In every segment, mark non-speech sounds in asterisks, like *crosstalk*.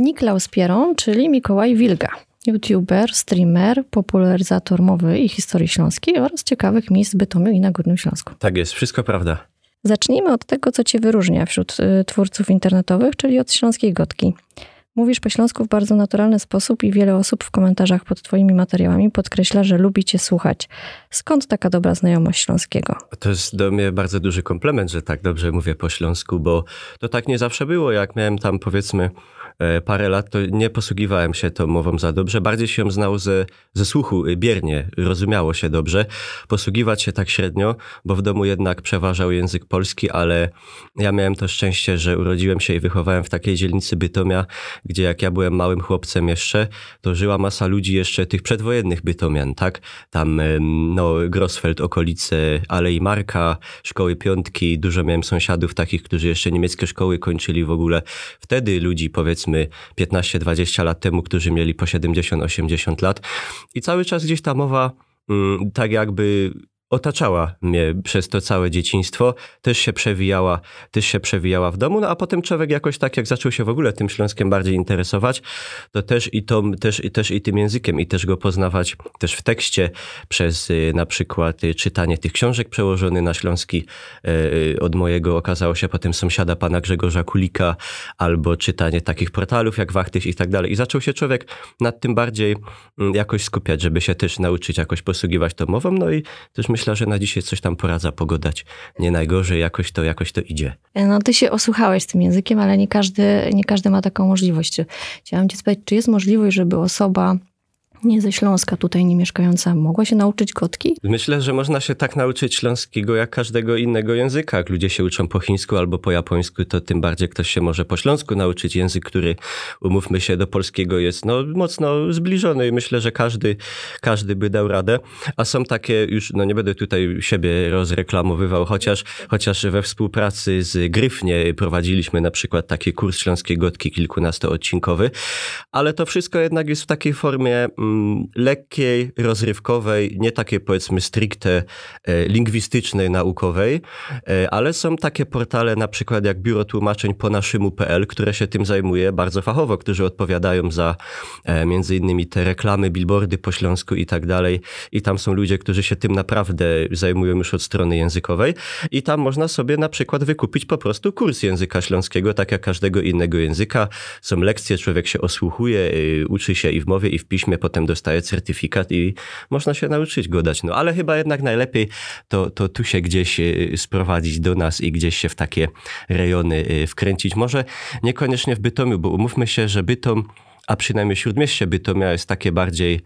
Niklaus Pieron, czyli Mikołaj Wilga. YouTuber, streamer, popularyzator mowy i historii śląskiej oraz ciekawych miejsc w Bytomiu i na Górnym Śląsku. Tak jest, wszystko prawda. Zacznijmy od tego, co cię wyróżnia wśród y, twórców internetowych, czyli od śląskiej gotki. Mówisz po śląsku w bardzo naturalny sposób i wiele osób w komentarzach pod twoimi materiałami podkreśla, że lubi cię słuchać. Skąd taka dobra znajomość śląskiego? To jest do mnie bardzo duży komplement, że tak dobrze mówię po śląsku, bo to tak nie zawsze było. Jak miałem tam powiedzmy parę lat, to nie posługiwałem się tą mową za dobrze. Bardziej się znał ze, ze słuchu, y, biernie, rozumiało się dobrze. Posługiwać się tak średnio, bo w domu jednak przeważał język polski, ale ja miałem to szczęście, że urodziłem się i wychowałem w takiej dzielnicy Bytomia, gdzie jak ja byłem małym chłopcem jeszcze, to żyła masa ludzi jeszcze tych przedwojennych Bytomian, tak? Tam no, Grossfeld, okolice Alei Marka, szkoły piątki, dużo miałem sąsiadów takich, którzy jeszcze niemieckie szkoły kończyli w ogóle. Wtedy ludzi powiedzmy 15-20 lat temu, którzy mieli po 70-80 lat. I cały czas gdzieś ta mowa mm, tak jakby otaczała mnie przez to całe dzieciństwo, też się przewijała, też się przewijała w domu, no a potem człowiek jakoś tak, jak zaczął się w ogóle tym Śląskiem bardziej interesować, to też i, to, też, i, też i tym językiem, i też go poznawać też w tekście przez y, na przykład y, czytanie tych książek przełożony na śląski y, od mojego okazało się potem sąsiada pana Grzegorza Kulika, albo czytanie takich portalów jak Wachtych i tak dalej. I zaczął się człowiek nad tym bardziej mm, jakoś skupiać, żeby się też nauczyć jakoś posługiwać tą mową, no i też myślę, myślę, że na dzisiaj coś tam poradza pogodać. Nie najgorzej, jakoś to, jakoś to idzie. No ty się osłuchałeś tym językiem, ale nie każdy, nie każdy ma taką możliwość. Chciałam cię spytać, czy jest możliwość, żeby osoba nie ze Śląska, tutaj nie mieszkająca, mogła się nauczyć gotki? Myślę, że można się tak nauczyć śląskiego jak każdego innego języka. Jak ludzie się uczą po chińsku albo po japońsku, to tym bardziej ktoś się może po śląsku nauczyć. Język, który, umówmy się, do polskiego jest no, mocno zbliżony i myślę, że każdy, każdy by dał radę. A są takie już, no nie będę tutaj siebie rozreklamowywał, chociaż, chociaż we współpracy z Gryfnie prowadziliśmy na przykład taki kurs śląskiej gotki kilkunastoodcinkowy, ale to wszystko jednak jest w takiej formie Mm, lekkiej, rozrywkowej, nie takiej powiedzmy stricte e, lingwistycznej, naukowej, e, ale są takie portale na przykład jak Biuro Tłumaczeń po naszymu.pl, które się tym zajmuje bardzo fachowo, którzy odpowiadają za e, między innymi te reklamy, billboardy po Śląsku i tak dalej. I tam są ludzie, którzy się tym naprawdę zajmują już od strony językowej i tam można sobie na przykład wykupić po prostu kurs języka śląskiego, tak jak każdego innego języka. Są lekcje, człowiek się osłuchuje, y, uczy się i w mowie, i w piśmie, potem potem dostaje certyfikat i można się nauczyć go dać. No ale chyba jednak najlepiej to, to tu się gdzieś y, sprowadzić do nas i gdzieś się w takie rejony y, wkręcić. Może niekoniecznie w Bytomiu, bo umówmy się, że Bytom, a przynajmniej Śródmieście Bytomia jest takie bardziej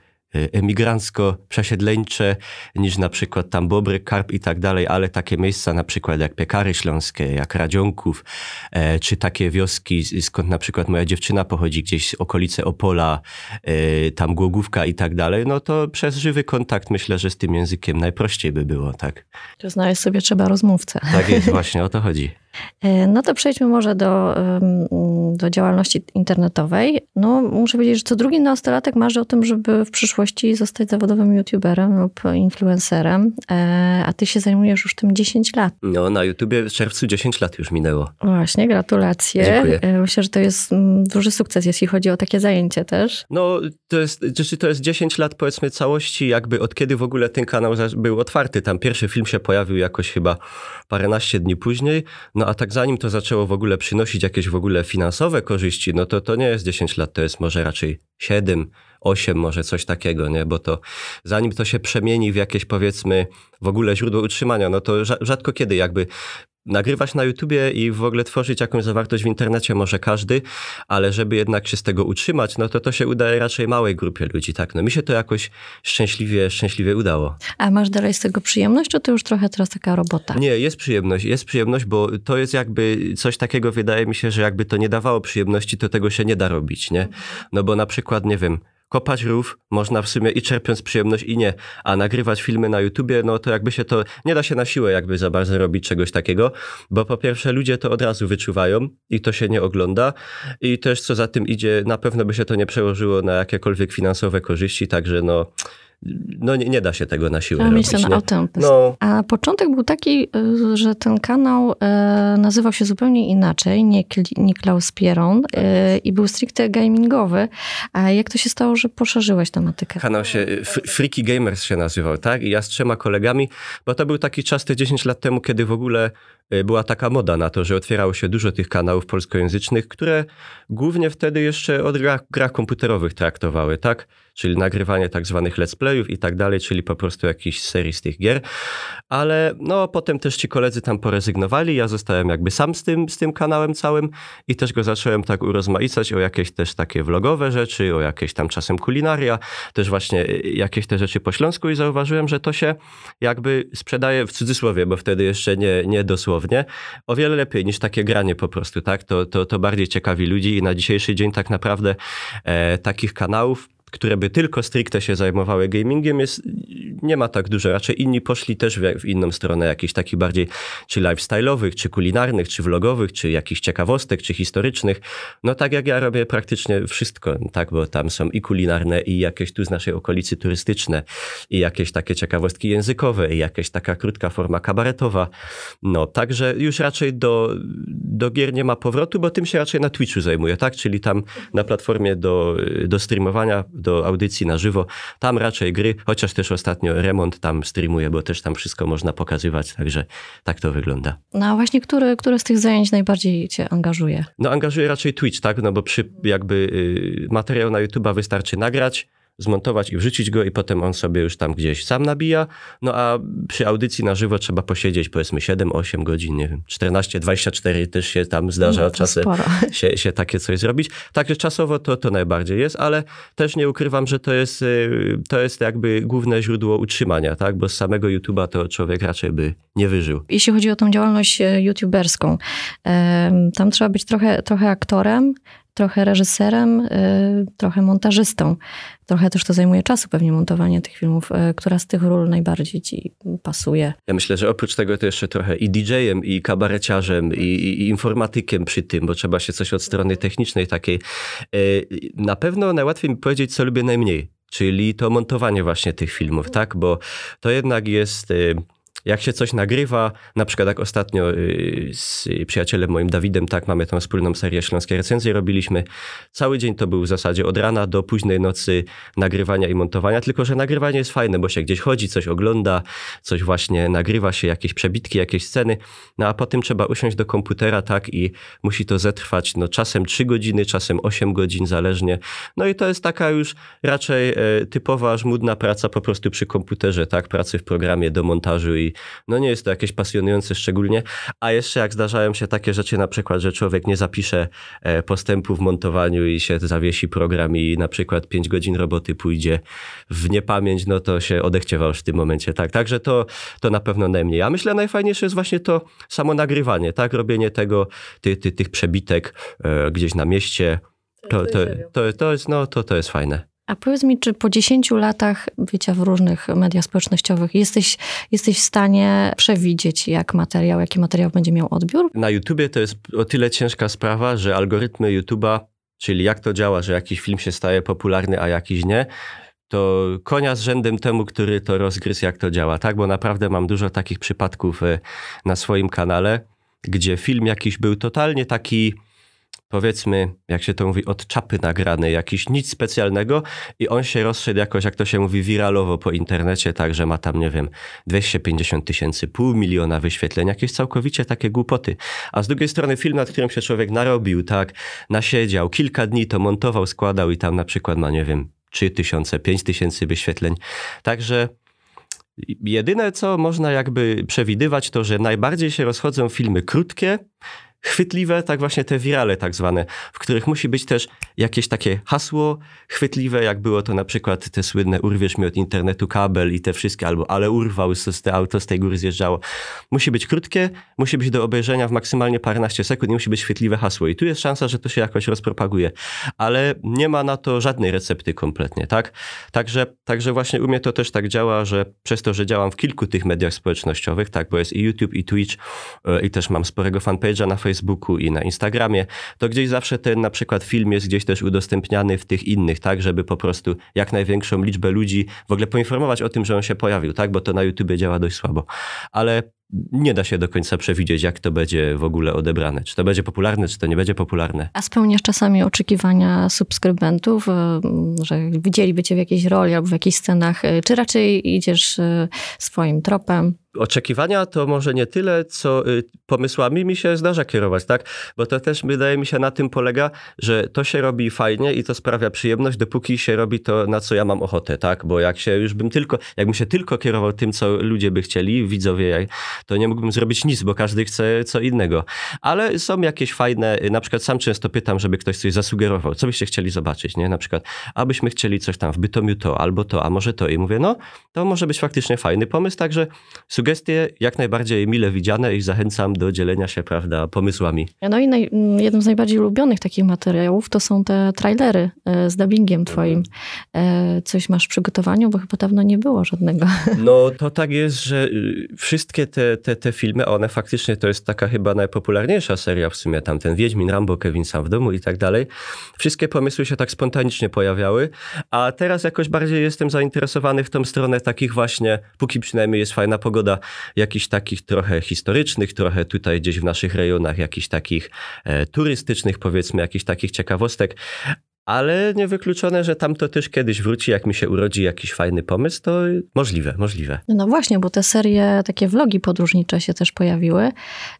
emigrancko-przesiedleńcze niż na przykład tam Bobry, Karp i tak dalej, ale takie miejsca na przykład jak Piekary Śląskie, jak Radzionków, e, czy takie wioski, skąd na przykład moja dziewczyna pochodzi, gdzieś okolice Opola, e, tam Głogówka i tak dalej, no to przez żywy kontakt myślę, że z tym językiem najprościej by było, tak. To znaleźć sobie trzeba rozmówcę. Tak jest, *laughs* właśnie o to chodzi. E, no to przejdźmy może do, do działalności internetowej. No, muszę powiedzieć, że co drugi nastolatek marzy o tym, żeby w przyszłości zostać zawodowym youtuberem lub influencerem, e, a ty się zajmujesz już tym 10 lat. No, na YouTubie w czerwcu 10 lat już minęło. Właśnie, gratulacje. Dziękuję. E, myślę, że to jest mm, duży sukces, jeśli chodzi o takie zajęcie też. No, to jest, znaczy to jest 10 lat powiedzmy całości, jakby od kiedy w ogóle ten kanał był otwarty. Tam pierwszy film się pojawił jakoś chyba paręnaście dni później. No no a tak zanim to zaczęło w ogóle przynosić jakieś w ogóle finansowe korzyści, no to to nie jest 10 lat, to jest może raczej 7, 8, może coś takiego, nie? Bo to zanim to się przemieni w jakieś powiedzmy w ogóle źródło utrzymania, no to rzadko kiedy jakby nagrywać na YouTubie i w ogóle tworzyć jakąś zawartość w internecie może każdy, ale żeby jednak się z tego utrzymać, no to to się udaje raczej małej grupie ludzi, tak? No mi się to jakoś szczęśliwie, szczęśliwie udało. A masz dalej z tego przyjemność, czy to już trochę teraz taka robota? Nie, jest przyjemność, jest przyjemność, bo to jest jakby coś takiego, wydaje mi się, że jakby to nie dawało przyjemności, to tego się nie da robić, nie? No bo na przykład, nie wiem, kopać rów można w sumie i czerpiąc przyjemność i nie, a nagrywać filmy na YouTubie, no to jakby się to, nie da się na siłę jakby za bardzo robić czegoś takiego, bo po pierwsze ludzie to od razu wyczuwają i to się nie ogląda. I też co za tym idzie, na pewno by się to nie przełożyło na jakiekolwiek finansowe korzyści, także no no nie, nie da się tego na siłę Trzeba robić. mieć ten nie? No, A początek był taki, y, że ten kanał e, nazywał się zupełnie inaczej, nie Kli- Niklaus Pieron e, i był stricte gamingowy. A jak to się stało, że poszerzyłeś tematykę? Kanał się Freaky Gamers się nazywał, tak? I ja z trzema kolegami, bo to był taki czas te 10 lat temu, kiedy w ogóle y, była taka moda na to, że otwierało się dużo tych kanałów polskojęzycznych, które głównie wtedy jeszcze o grach, grach komputerowych traktowały, tak? Czyli nagrywanie tak zwanych let's playów i tak dalej, czyli po prostu jakiś serii z tych gier. Ale no potem też ci koledzy tam porezygnowali, ja zostałem jakby sam z tym, z tym kanałem całym i też go zacząłem tak urozmaicać o jakieś też takie vlogowe rzeczy, o jakieś tam czasem kulinaria, też właśnie y, jakieś te rzeczy po śląsku i zauważyłem, że to się jakby sprzedaje w cudzysłowie, bo wtedy jeszcze nie, nie dosłownie, o wiele lepiej niż takie granie po prostu, tak? To, to, to bardziej ciekawi ludzi i na dzisiejszy dzień tak naprawdę e, takich kanałów które by tylko stricte się zajmowały gamingiem, jest, nie ma tak dużo. Raczej inni poszli też w, w inną stronę, jakichś takich bardziej czy lifestyle'owych, czy kulinarnych, czy vlogowych, czy jakichś ciekawostek, czy historycznych. No tak jak ja robię praktycznie wszystko, tak, bo tam są i kulinarne, i jakieś tu z naszej okolicy turystyczne, i jakieś takie ciekawostki językowe, i jakaś taka krótka forma kabaretowa. No, także już raczej do, do gier nie ma powrotu, bo tym się raczej na Twitchu zajmuję, tak? Czyli tam na platformie do, do streamowania, do audycji na żywo, tam raczej gry, chociaż też ostatnio remont tam streamuję, bo też tam wszystko można pokazywać, także tak to wygląda. No a właśnie, które, które z tych zajęć najbardziej cię angażuje? No angażuję raczej Twitch, tak? No bo przy jakby y, materiał na YouTube'a wystarczy nagrać, zmontować i wrzucić go i potem on sobie już tam gdzieś sam nabija. No a przy audycji na żywo trzeba posiedzieć powiedzmy 7-8 godzin, nie wiem, 14-24 też się tam zdarza No, czasem *laughs* się, się takie coś zrobić. Także czasowo to, to najbardziej jest, ale też nie ukrywam, że to jest, y, to jest jakby główne źródło utrzymania, tak? Bo z samego YouTube'a to człowiek raczej by nie wyżył. Jeśli chodzi o tą działalność e, youtuberską, tam trzeba być trochę, trochę aktorem, trochę reżyserem, e, trochę montażystą. Trochę też to zajmuje czasu pewnie montowanie tych filmów. E, Która z tych ról najbardziej ci pasuje? Ja myślę, że oprócz tego to jeszcze trochę i DJ-em, i kabareciarzem, i, i, informatykiem przy tym, bo trzeba się coś od strony technicznej takiej. E, Na pewno najłatwiej mi powiedzieć, co lubię najmniej, czyli to montowanie właśnie tych filmów, tak? Bo to jednak jest... Jak się coś nagrywa, na przykład jak ostatnio y, z przyjacielem moim Dawidem, tak, mamy tą wspólną serię Śląskie Recenzje, robiliśmy. Cały dzień to był w zasadzie od rana do późnej nocy nagrywania i montowania, tylko że nagrywanie jest fajne, bo się gdzieś chodzi, coś ogląda, coś właśnie nagrywa się, jakieś przebitki, jakieś sceny, no a potem trzeba usiąść do komputera, tak, i musi to zetrwać, no czasem 3 godziny, czasem 8 godzin, zależnie. No i to jest taka już raczej e, typowa, żmudna praca po prostu przy komputerze, tak, pracy w programie do montażu i no nie jest to jakieś pasjonujące szczególnie, a jeszcze jak zdarzają się takie rzeczy, na przykład, że człowiek nie zapisze e, postępu w montowaniu i się zawiesi program i na przykład 5 godzin roboty pójdzie w niepamięć, no to się odechciewa już w tym momencie, tak. Także to, to na pewno najmniej. A myślę najfajniejsze jest właśnie to samo nagrywanie, tak, robienie tego, ty, ty, tych przebitek e, gdzieś na mieście. To, to, to, to, jest, no, to, to jest fajne. A powiedz mi, czy po 10 latach bycia w różnych mediach społecznościowych jesteś, jesteś w stanie przewidzieć, jak materiał, jaki materiał będzie miał odbiór? Na YouTubie to jest o tyle ciężka sprawa, że algorytmy YouTube'a, czyli jak to działa, że jakiś film się staje popularny, a jakiś nie, to konia z rzędem temu, który to rozgryzł, jak to działa, tak? Bo naprawdę mam dużo takich przypadków e, na swoim kanale, gdzie film jakiś był totalnie taki, powiedzmy, jak się to mówi, od czapy nagrany, jakiś nic specjalnego i on się rozszedł jakoś, jak to się mówi, wiralowo po internecie, tak, że ma tam, nie wiem, 250 tysięcy, pół miliona wyświetleń, jakieś całkowicie takie głupoty. A z drugiej strony film, nad którym się człowiek narobił, tak, nasiedział, kilka dni to montował, składał i tam na przykład ma, nie wiem, 3 tysiące, 5 tysięcy wyświetleń. Także jedyne, co można jakby przewidywać, to, że najbardziej się rozchodzą filmy krótkie, chwytliwe, tak właśnie te wirale tak zwane, w których musi być też jakieś takie hasło chwytliwe, jak było to na przykład te słynne urwiesz mi od internetu kabel i te wszystkie, albo ale urwał, z auto z tej góry zjeżdżało. Musi być krótkie, musi być do obejrzenia w maksymalnie paręnaście sekund i musi być chwytliwe hasło. I tu jest szansa, że to się jakoś rozpropaguje. Ale nie ma na to żadnej recepty kompletnie, tak? Także, także właśnie u mnie to też tak działa, że przez to, że działam w kilku tych mediach społecznościowych, tak, bo jest i YouTube, i Twitch, yy, i też mam sporego fanpage'a na Facebooku i na Instagramie, to gdzieś zawsze ten na przykład film jest gdzieś też udostępniany w tych innych, tak, żeby po prostu jak największą liczbę ludzi w ogóle poinformować o tym, że on się pojawił, tak, bo to na YouTubie działa dość słabo. Ale nie da się do końca przewidzieć, jak to będzie w ogóle odebrane. Czy to będzie popularne, czy to nie będzie popularne. A spełniasz czasami oczekiwania subskrybentów, e, że widzieliby cię w jakiejś roli albo w jakichś scenach, e, czy raczej idziesz e, swoim tropem? oczekiwania to może nie tyle, co pomysłami mi się zdarza kierować, tak? Bo to też wydaje mi się na tym polega, że to się robi fajnie i to sprawia przyjemność, dopóki się robi to, na co ja mam ochotę, tak? Bo jak się już bym tylko, jakbym się tylko kierował tym, co ludzie by chcieli, widzowie, to nie mógłbym zrobić nic, bo każdy chce co innego. Ale są jakieś fajne, na przykład sam często pytam, żeby ktoś coś zasugerował, co byście chcieli zobaczyć, nie? Na przykład, abyśmy chcieli coś tam w Bytomiu to, albo to, a może to. I mówię, no, to może być faktycznie fajny pomysł, także sugestie jak najbardziej mile widziane i zachęcam do dzielenia się, prawda, pomysłami. No i naj, jednym z najbardziej ulubionych takich materiałów to są te trailery e, z dubbingiem mhm. twoim. Mhm. Coś masz w przygotowaniu, bo chyba dawno nie było żadnego. No to tak jest, że y, wszystkie te, te, filmy, one faktycznie to jest taka chyba najpopularniejsza seria w sumie, tam ten Wiedźmin, Rambo, Kevin sam w domu i tak dalej. Wszystkie pomysły się tak spontanicznie pojawiały, a teraz jakoś bardziej jestem zainteresowany w tą stronę takich właśnie, póki przynajmniej jest fajna pogoda, jakichś takich trochę historycznych, trochę tutaj gdzieś w naszych rejonach, jakichś takich e, turystycznych, powiedzmy, jakichś takich ciekawostek. Ale niewykluczone, że tam to też kiedyś wróci, jak mi się urodzi jakiś fajny pomysł, to możliwe, możliwe. No właśnie, bo te serie, takie vlogi podróżnicze się też pojawiły.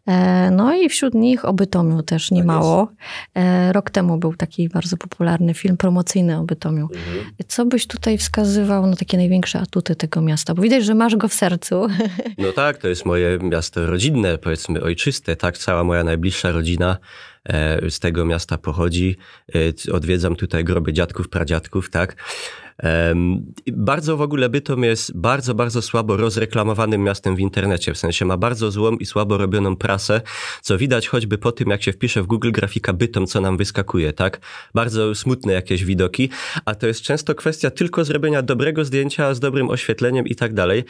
E, no i wśród nich o Bytomiu też tak mało. E, rok temu był taki bardzo popularny film promocyjny o Bytomiu. Mhm. Co byś tutaj wskazywał na takie największe atuty tego miasta? Bo widać, że masz go w sercu. No tak, to jest moje miasto rodzinne, powiedzmy ojczyste, tak? Cała moja najbliższa rodzina z tego miasta pochodzi. E, odwiedzam tutaj groby dziadków, pradziadków, tak. Bardzo w ogóle Bytom jest bardzo, bardzo słabo rozreklamowanym miastem w internecie. W sensie ma bardzo złą i słabo robioną prasę, co widać choćby po tym, jak się wpisze w Google grafika Bytom, co nam wyskakuje, tak? Bardzo smutne jakieś widoki, a to jest często kwestia tylko zrobienia dobrego zdjęcia z dobrym oświetleniem i tak dalej.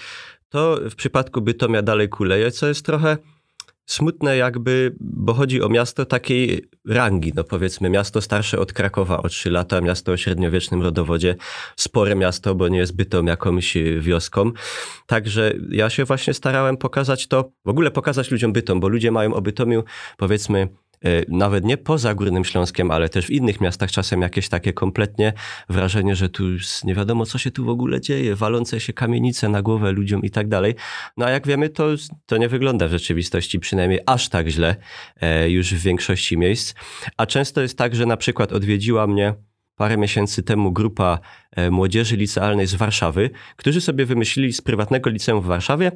To w przypadku Bytomia dalej kuleje, co jest trochę smutne jakby, bo chodzi o miasto takiej rangi, no powiedzmy miasto starsze od Krakowa o 3 lata, miasto o średniowiecznym rodowodzie, spore miasto, bo nie jest bytą jakąś wioską. Także ja się właśnie starałem pokazać to, w ogóle pokazać ludziom bytom, bo ludzie mają o Bytomiu powiedzmy nawet nie poza Górnym Śląskiem, ale też w innych miastach czasem jakieś takie kompletnie wrażenie, że tu nie wiadomo, co się tu w ogóle dzieje, walące się kamienice na głowę ludziom i tak dalej. No a jak wiemy, to, to nie wygląda w rzeczywistości przynajmniej aż tak źle e, już w większości miejsc. A często jest tak, że na przykład odwiedziła mnie parę miesięcy temu grupa e, młodzieży licealnej z Warszawy, którzy sobie wymyślili z prywatnego liceum w Warszawie,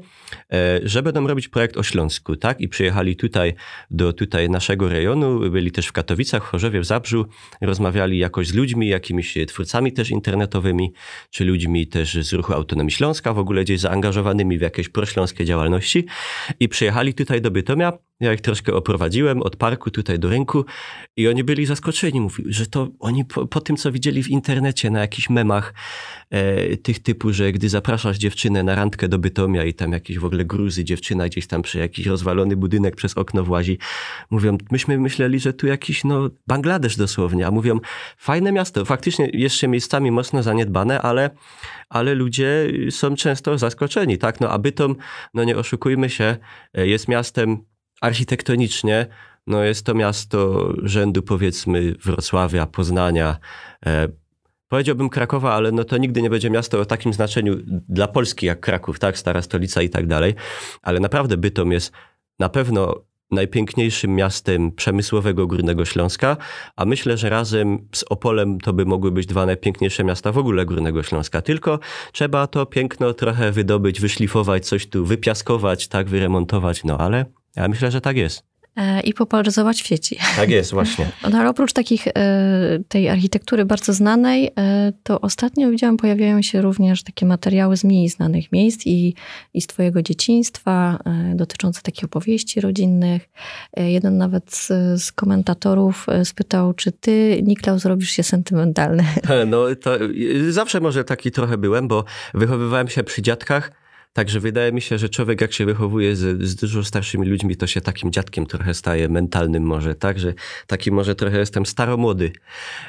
e, że będą robić projekt o Śląsku, tak? I przyjechali tutaj do tutaj naszego rejonu, byli też w Katowicach, w Chorzowie, w Zabrzu, rozmawiali jakoś z ludźmi, jakimiś twórcami też internetowymi, czy ludźmi też z ruchu Autonomii Śląska, w ogóle gdzieś zaangażowanymi w jakieś prośląskie działalności i przyjechali tutaj do Bytomia ja ich troszkę oprowadziłem od parku tutaj do rynku i oni byli zaskoczeni. Mówili, że to oni po, po tym, co widzieli w internecie, na jakichś memach e, tych typu, że gdy zapraszasz dziewczynę na randkę do Bytomia i tam jakieś w ogóle gruzy, dziewczyna gdzieś tam przy jakiś rozwalony budynek przez okno włazi. Mówią, myśmy myśleli, że tu jakiś no Bangladesz dosłownie, a mówią, fajne miasto, faktycznie jeszcze miejscami mocno zaniedbane, ale, ale ludzie są często zaskoczeni, tak? No a Bytom, no nie oszukujmy się, e, jest miastem architektonicznie no jest to miasto rzędu powiedzmy Wrocławia, Poznania, e, powiedziałbym Krakowa, ale no to nigdy nie będzie miasto o takim znaczeniu dla Polski jak Kraków, tak, stara stolica i tak dalej, ale naprawdę Bytom jest na pewno najpiękniejszym miastem przemysłowego Górnego Śląska, a myślę, że razem z Opolem to by mogły być dwa najpiękniejsze miasta w ogóle Górnego Śląska. Tylko trzeba to piękno trochę wydobyć, wyszlifować, coś tu wypiaskować, tak, wyremontować, no ale ja myślę, że tak jest. E, I popularyzować w sieci. Tak jest, właśnie. *laughs* No, ale oprócz takich, e, tej architektury bardzo znanej, e, to ostatnio widziałam, pojawiają się również takie materiały z mniej znanych miejsc i, i z twojego dzieciństwa, dotyczące takich opowieści rodzinnych. Jeden nawet z, z komentatorów spytał, czy ty, Niklaus, zrobisz się sentymentalny? *laughs* No to zawsze może taki trochę byłem, bo wychowywałem się przy dziadkach, Także wydaje mi się, że człowiek jak się wychowuje z, z, dużo starszymi ludźmi, to się takim dziadkiem trochę staje, mentalnym może, tak? Że taki może trochę jestem staromłody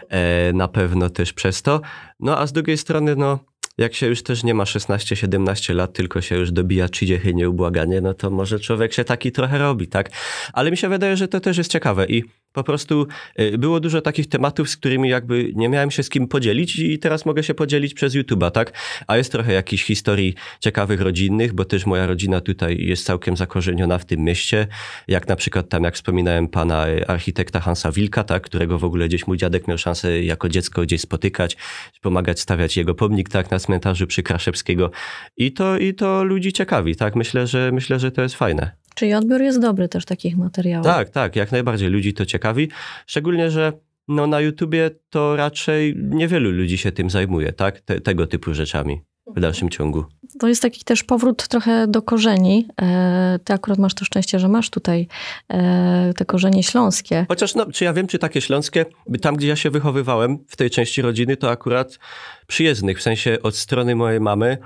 e, na pewno też przez to. No a z drugiej strony, no jak się już też nie ma 16-17 lat, tylko się już dobija czyjechy nieubłaganie, no to może człowiek się taki trochę robi, tak? Ale mi się wydaje, że to też jest ciekawe i po prostu y, było dużo takich tematów, z którymi jakby nie miałem się z kim podzielić i teraz mogę się podzielić przez YouTube'a, tak? A jest trochę jakichś historii ciekawych rodzinnych, bo też moja rodzina tutaj jest całkiem zakorzeniona w tym mieście. Jak na przykład tam, jak wspominałem, pana y, architekta Hansa Wilka, tak? Którego w ogóle gdzieś mój dziadek miał szansę jako dziecko gdzieś spotykać, pomagać stawiać jego pomnik, tak? Na cmentarzu przy Kraszewskiego. I to, i to ludzi ciekawi, tak? Myślę, że myślę, że to jest fajne. Czyli odbiór jest dobry też takich materiałów. Tak, tak, jak najbardziej ludzi to ciekawi. Szczególnie, że no, na YouTubie to raczej niewielu ludzi się tym zajmuje, tak? Te, tego typu rzeczami w dalszym ciągu. To jest taki też powrót trochę do korzeni. E, ty akurat masz to szczęście, że masz tutaj e, te korzenie śląskie. Chociaż, no, czy ja wiem, czy takie śląskie, tam gdzie ja się wychowywałem, w tej części rodziny, to akurat przyjezdnych, w sensie od strony mojej mamy,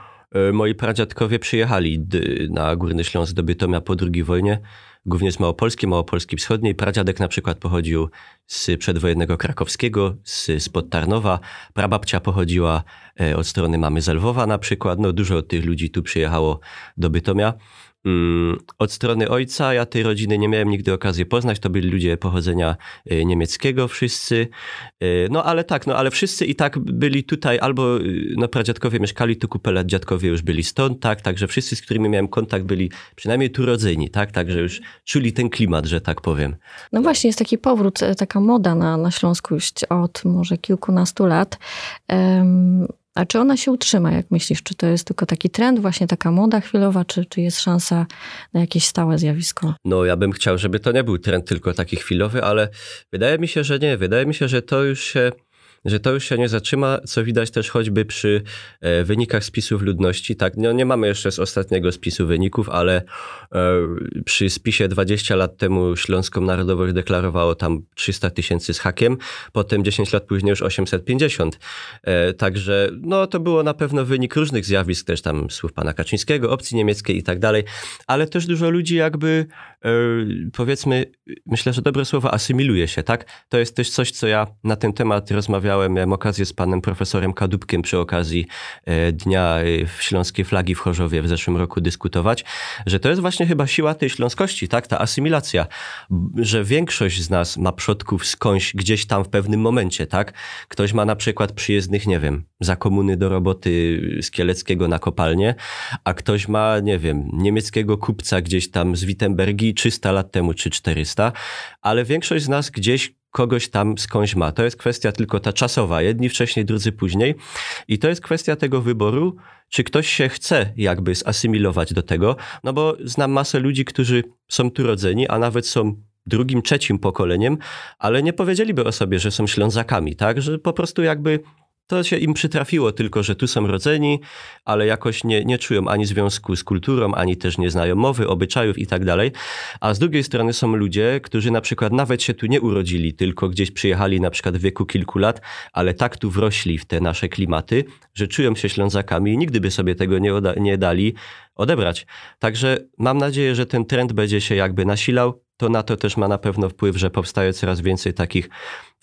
moi pradziadkowie przyjechali na Górny Śląsk do Bytomia po II wojnie, głównie z Małopolski, Małopolski Wschodniej. Pradziadek na przykład pochodził z przedwojennego krakowskiego, z, spod Tarnowa. Prababcia pochodziła e, od strony mamy z Lwowa na przykład. No, dużo tych ludzi tu przyjechało do Bytomia. Mm, od strony ojca ja tej rodziny nie miałem nigdy okazji poznać. To byli ludzie pochodzenia e, niemieckiego wszyscy. E, no ale tak, no ale wszyscy i tak byli tutaj albo e, no pradziadkowie mieszkali tu kupę lat, dziadkowie już byli stąd, tak? Także wszyscy, z którymi miałem kontakt byli przynajmniej tu rodzeni, tak? Także już czuli ten klimat, że tak powiem. No właśnie, jest taki powrót, taka moda na, na Śląsku już od może kilkunastu lat. Um, a czy ona się utrzyma, jak myślisz? Czy to jest tylko taki trend, właśnie taka moda chwilowa, czy, czy jest szansa na jakieś stałe zjawisko? No, ja bym chciał, żeby to nie był trend tylko taki chwilowy, ale wydaje mi się, że nie. Wydaje mi się, że to już się że to już się nie zatrzyma, co widać też choćby przy e, wynikach spisów ludności. Tak, no nie mamy jeszcze z ostatniego spisu wyników, ale e, przy spisie 20 lat temu Śląską Narodowość deklarowało tam 300 tysięcy z hakiem, potem 10 lat później już 850. E, także no to było na pewno wynik różnych zjawisk, też tam słów pana Kaczyńskiego, opcji niemieckiej i tak dalej, ale też dużo ludzi jakby powiedzmy, myślę, że dobre słowo asymiluje się, tak? To jest też coś, co ja na ten temat rozmawiałem miałem okazję z panem profesorem Kadubkiem przy okazji e, Dnia e, Śląskiej Flagi w Chorzowie w zeszłym roku dyskutować, że to jest właśnie chyba siła tej śląskości, tak, ta asymilacja, że większość z nas ma przodków skądś gdzieś tam w pewnym momencie, tak. Ktoś ma na przykład przyjezdnych, nie wiem, za komuny do roboty z Kieleckiego na kopalnię, a ktoś ma, nie wiem, niemieckiego kupca gdzieś tam z Wittenbergi 300 lat temu czy 400, ale większość z nas gdzieś kogoś tam skądś ma. To jest kwestia tylko ta czasowa, jedni wcześniej, drudzy później. I to jest kwestia tego wyboru, czy ktoś się chce jakby zasymilować do tego, no bo znam masę ludzi, którzy są tu rodzeni, a nawet są drugim, trzecim pokoleniem, ale nie powiedzieliby o sobie, że są Ślązakami, tak? Że po prostu jakby to się im przytrafiło tylko, że tu są rodzeni, ale jakoś nie, nie czują ani związku z kulturą, ani też nie znają mowy, obyczajów i tak dalej. A z drugiej strony są ludzie, którzy na przykład nawet się tu nie urodzili, tylko gdzieś przyjechali na przykład w wieku kilku lat, ale tak tu wrośli w te nasze klimaty, że czują się Ślązakami i nigdy by sobie tego nie, nie dali odebrać. Także mam nadzieję, że ten trend będzie się jakby nasilał. To na to też ma na pewno wpływ, że powstaje coraz więcej takich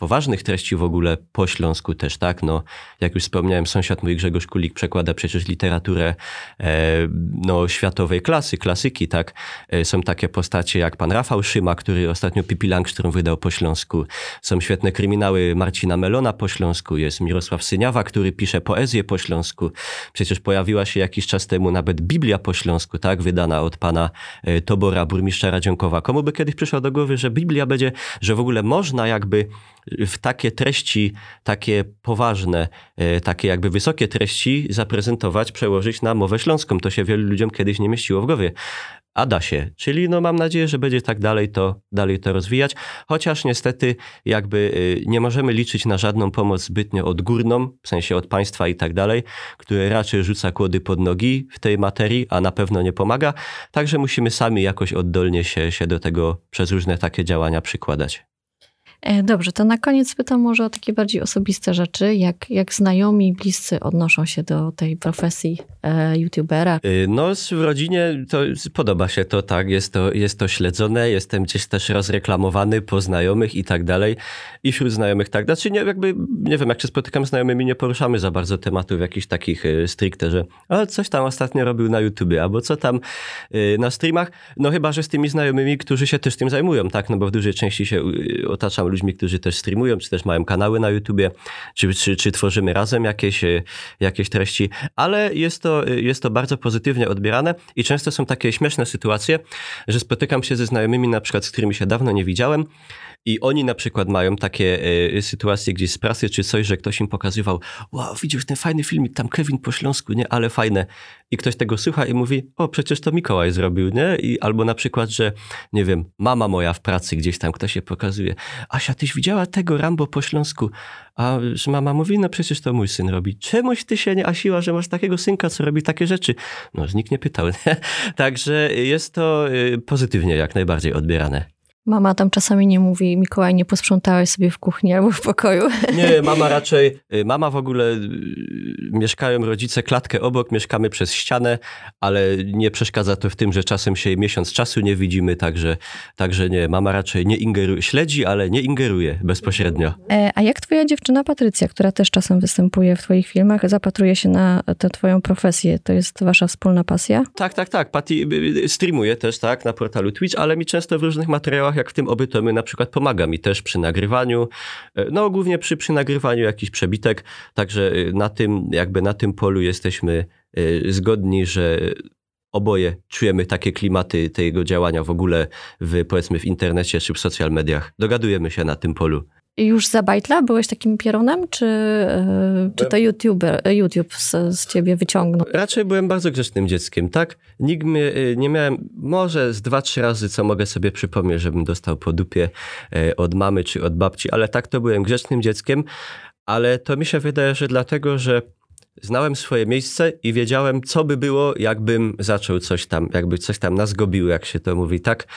poważnych treści w ogóle po śląsku też, tak? No, jak już wspomniałem, sąsiad mój Grzegorz Kulik przekłada przecież literaturę e, no, światowej klasy, klasyki, tak? E, są takie postacie jak pan Rafał Szyma, który ostatnio Pipi Langström wydał po śląsku. Są świetne kryminały Marcina Melona po śląsku. Jest Mirosław Syniawa, który pisze poezję po śląsku. Przecież pojawiła się jakiś czas temu nawet Biblia po śląsku, tak? Wydana od pana e, Tobora, burmistrza Radzionkowa. Komu by kiedyś przyszło do głowy, że Biblia będzie, że w ogóle można jakby w takie treści, takie poważne, e, takie jakby wysokie treści zaprezentować, przełożyć na mowę śląską. To się wielu ludziom kiedyś nie mieściło w głowie. A da się. Czyli no mam nadzieję, że będzie tak dalej to, dalej to rozwijać. Chociaż niestety jakby e, nie możemy liczyć na żadną pomoc zbytnio odgórną, w sensie od państwa i tak dalej, które raczej rzuca kłody pod nogi w tej materii, a na pewno nie pomaga. Także musimy sami jakoś oddolnie się, się do tego przez różne takie działania przykładać. E, dobrze, to na koniec pytam może o takie bardziej osobiste rzeczy, jak, jak znajomi bliscy odnoszą się do tej profesji e, youtubera? Y, no w rodzinie to podoba się to, tak, jest to, jest to śledzone, jestem gdzieś też rozreklamowany po znajomych i tak dalej i wśród znajomych tak, znaczy nie, jakby, nie wiem, jak się spotykam z znajomymi, nie poruszamy za bardzo tematów jakichś takich y, stricte, że ale coś tam ostatnio robił na YouTubie, albo co tam y, na streamach, no chyba, że z tymi znajomymi, którzy się też tym zajmują, tak, no bo w dużej części się otaczam ludźmi, którzy też streamują, czy też mają kanały na YouTubie, czy, czy, czy tworzymy razem jakieś, e, jakieś treści, ale jest to, e, jest to bardzo pozytywnie odbierane i często są takie śmieszne sytuacje, że spotykam się ze znajomymi, na przykład, z którymi się dawno nie widziałem i oni na przykład mają takie y, sytuacje gdzieś z prasy czy coś, że ktoś im pokazywał, wow, widzisz ten fajny filmik, tam Kevin po śląsku, nie, ale fajne. I ktoś tego słucha i mówi, o, przecież to Mikołaj zrobił, nie? I, albo na przykład, że, nie wiem, mama moja w pracy gdzieś tam ktoś się pokazuje, Asia, tyś widziała tego Rambo po śląsku? A że mama mówi, no przecież to mój syn robi. Czemuś ty się nie asiła, że masz takiego synka, co robi takie rzeczy? No, nikt *laughs* nie pytał. Także jest to pozytywnie jak najbardziej odbierane. Mama tam czasami nie mówi, Mikołaj, nie posprzątałeś sobie w kuchni albo w pokoju. *laughs* Nie, mama raczej, y, mama w ogóle, y, mieszkają rodzice klatkę obok, mieszkamy przez ścianę, ale nie przeszkadza to w tym, że czasem się miesiąc czasu nie widzimy, także, także nie, mama raczej nie ingeruje, śledzi, ale nie ingeruje bezpośrednio. E, a jak twoja dziewczyna Patrycja, która też czasem występuje w twoich filmach, zapatruje się na tę twoją profesję? To jest wasza wspólna pasja? Tak, tak, tak. Patty y, streamuje też, tak, na portalu Twitch, ale mi często w różnych materiałach jak w tym obytomy na przykład pomaga mi też przy nagrywaniu, e, no głównie przy, przy nagrywaniu jakiś przebitek, także e, na tym, jakby na tym polu jesteśmy e, zgodni, że oboje czujemy takie klimaty tego działania w ogóle w, powiedzmy, w internecie czy w social mediach. Dogadujemy się na tym polu. Już za bajtla byłeś takim pieronem, czy, e, czy to YouTuber, e, YouTube z, z ciebie wyciągnął? Raczej byłem bardzo grzecznym dzieckiem, tak? Nikt mnie, e, nie miałem, może z dwa, trzy razy, co mogę sobie przypomnieć, żebym dostał po dupie od mamy czy od babci, ale tak to byłem grzecznym dzieckiem, ale to mi się wydaje, że dlatego, że znałem swoje miejsce i wiedziałem, co by było, jakbym zaczął coś tam, jakby coś tam nas jak się to mówi, tak?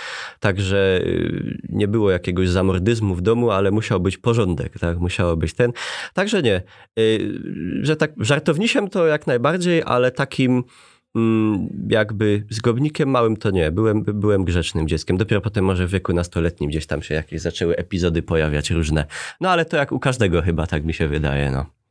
Także y, nie było jakiegoś zamordyzmu w domu, ale musiał być porządek, tak? Musiało być ten. Także nie. Y, że tak żartownisiem to jak najbardziej, ale takim mm, jakby zgobnikiem małym to nie. Byłem, byłem grzecznym dzieckiem. Dopiero potem może w wieku nastoletnim gdzieś tam się jakieś zaczęły epizody pojawiać różne. No ale to jak u każdego chyba, tak mi się wydaje, no.